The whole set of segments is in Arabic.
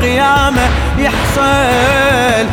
القيامة يحصل.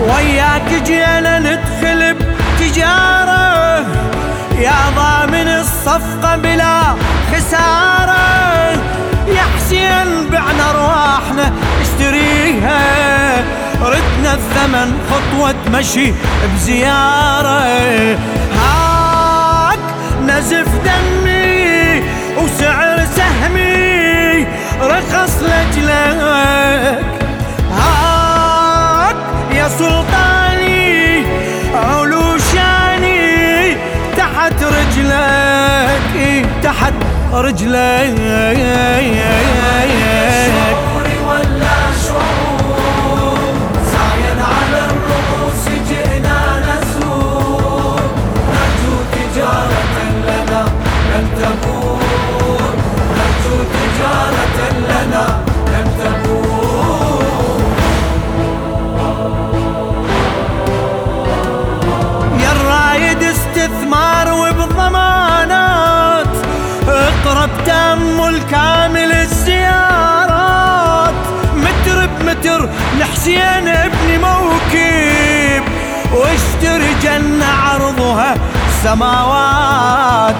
وياك جينا ندخل بتجارة يا ضامن الصفقة بلا خسارة. يا حسين بعنا رواحنا اشتريها ردنا الثمن خطوة مشي بزيارة. هاك نزف دمي رجلك إيه، تحت رجلي صدر لحسين ابن موكب واشتري جنة عرضها سماوات.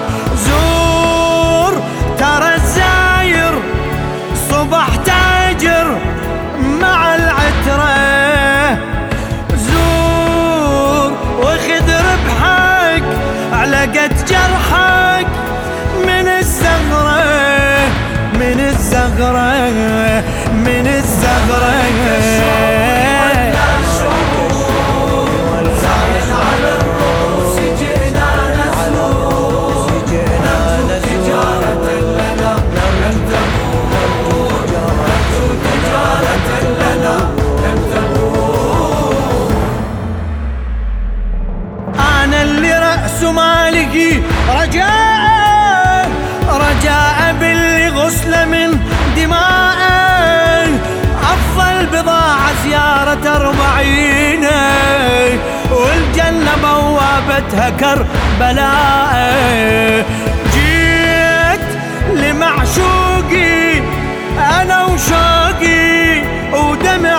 سمالي رجاء رجاء باللي غسل من دماء. أفضل بضاعة زيارة أربعين. والجنة بوابتها كربلاء جيت لمعشوقي أنا وشوقي ودمع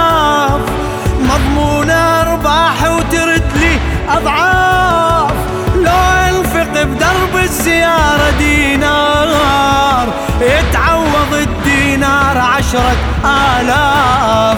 سيارة دينار يتعوض الدينار عشرة آلاف.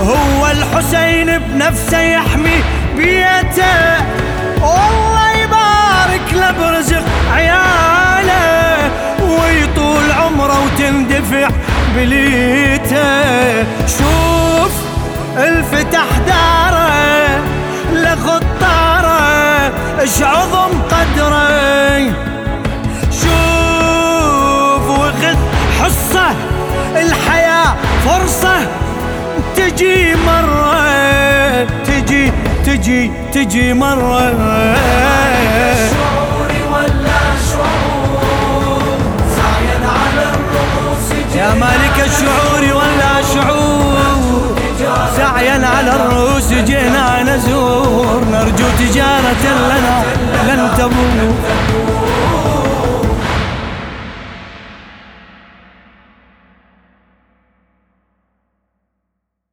هو الحسين بنفسه يحمي بيته. والله يبارك له برزق عياله ويطول عمره وتندفع بليته. شوف الفتح داره لخطاره اش عظم قدره. تجي مرة تجي تجي تجي مرة. شعور ولا شعور؟ سعيا على الرؤوس يا مالك الشعور ولا شعور؟ سعيا على الرؤوس جينا نزور. نرجو تجارة لنا لن تبور